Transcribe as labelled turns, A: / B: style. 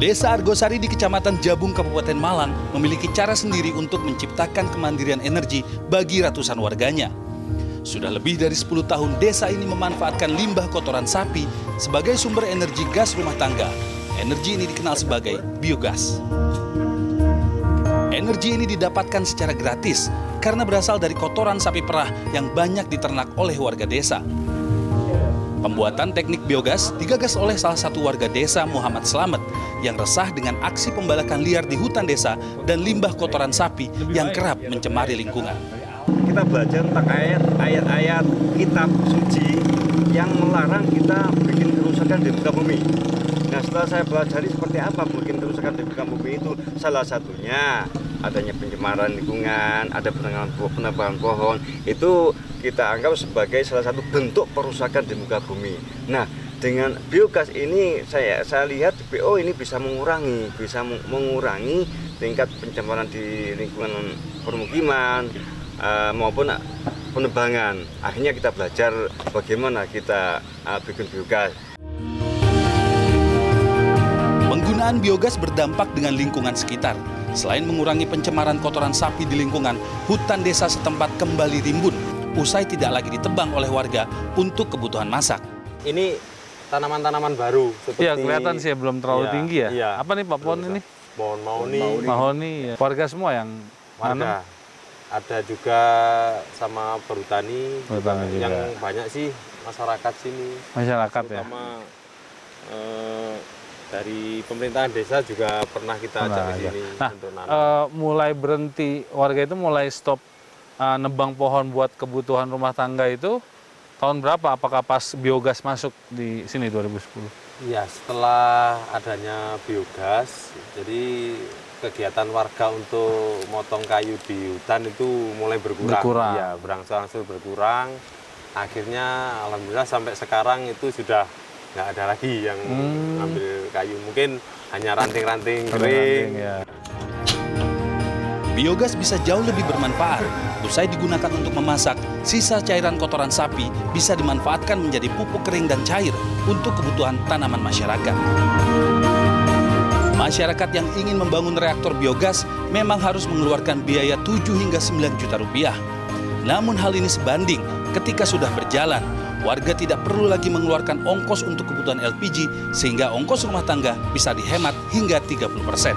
A: Desa Argosari di Kecamatan Jabung, Kabupaten Malang memiliki cara sendiri untuk menciptakan kemandirian energi bagi ratusan warganya. Sudah lebih dari 10 tahun desa ini memanfaatkan limbah kotoran sapi sebagai sumber energi gas rumah tangga. Energi ini dikenal sebagai biogas. Energi ini didapatkan secara gratis karena berasal dari kotoran sapi perah yang banyak diternak oleh warga desa. Pembuatan teknik biogas digagas oleh salah satu warga desa Muhammad Slamet yang resah dengan aksi pembalakan liar di hutan desa dan limbah kotoran sapi yang kerap mencemari lingkungan.
B: Kita belajar tentang ayat ayat kitab suci yang melarang kita bikin kerusakan di muka bumi. Nah setelah saya pelajari seperti apa bikin kerusakan di muka bumi itu salah satunya adanya pencemaran lingkungan, ada penambangan pohon, itu kita anggap sebagai salah satu bentuk perusakan di muka bumi. Nah, dengan biogas ini saya saya lihat BO ini bisa mengurangi, bisa mengurangi tingkat pencemaran di lingkungan permukiman uh, maupun penebangan. Akhirnya kita belajar bagaimana kita uh, bikin biogas.
A: Penggunaan biogas berdampak dengan lingkungan sekitar. Selain mengurangi pencemaran kotoran sapi di lingkungan, hutan desa setempat kembali rimbun usai tidak lagi ditebang oleh warga untuk kebutuhan masak.
C: Ini tanaman-tanaman baru
D: seperti Iya, kelihatan sih belum terlalu ya, tinggi ya.
C: Iya.
D: Apa nih Pak Pohon ini?
C: Pohon mahoni.
D: Mahoni. Ya. Warga semua yang
C: warga. Ada juga sama perhutani,
D: perhutani juga.
C: yang banyak sih masyarakat sini.
D: Masyarakat ya.
C: Terutama, ya. Eh, dari pemerintahan desa juga pernah kita ajak ke sini
D: nah, untuk nanam. Uh, mulai berhenti warga itu mulai stop uh, nebang pohon buat kebutuhan rumah tangga itu tahun berapa? Apakah pas biogas masuk di sini 2010?
C: Ya, setelah adanya biogas, jadi kegiatan warga untuk motong kayu di hutan itu mulai berkurang.
D: Berkurang.
C: Ya, berangsur-angsur berkurang. Akhirnya alhamdulillah sampai sekarang itu sudah nggak ada lagi yang hmm. ambil kayu. Mungkin hanya ranting-ranting kering. Ranting, ya.
A: Biogas bisa jauh lebih bermanfaat. Usai digunakan untuk memasak, sisa cairan kotoran sapi bisa dimanfaatkan menjadi pupuk kering dan cair untuk kebutuhan tanaman masyarakat. Masyarakat yang ingin membangun reaktor biogas memang harus mengeluarkan biaya 7 hingga 9 juta rupiah. Namun hal ini sebanding ketika sudah berjalan, warga tidak perlu lagi mengeluarkan ongkos untuk kebutuhan LPG sehingga ongkos rumah tangga bisa dihemat hingga 30 persen.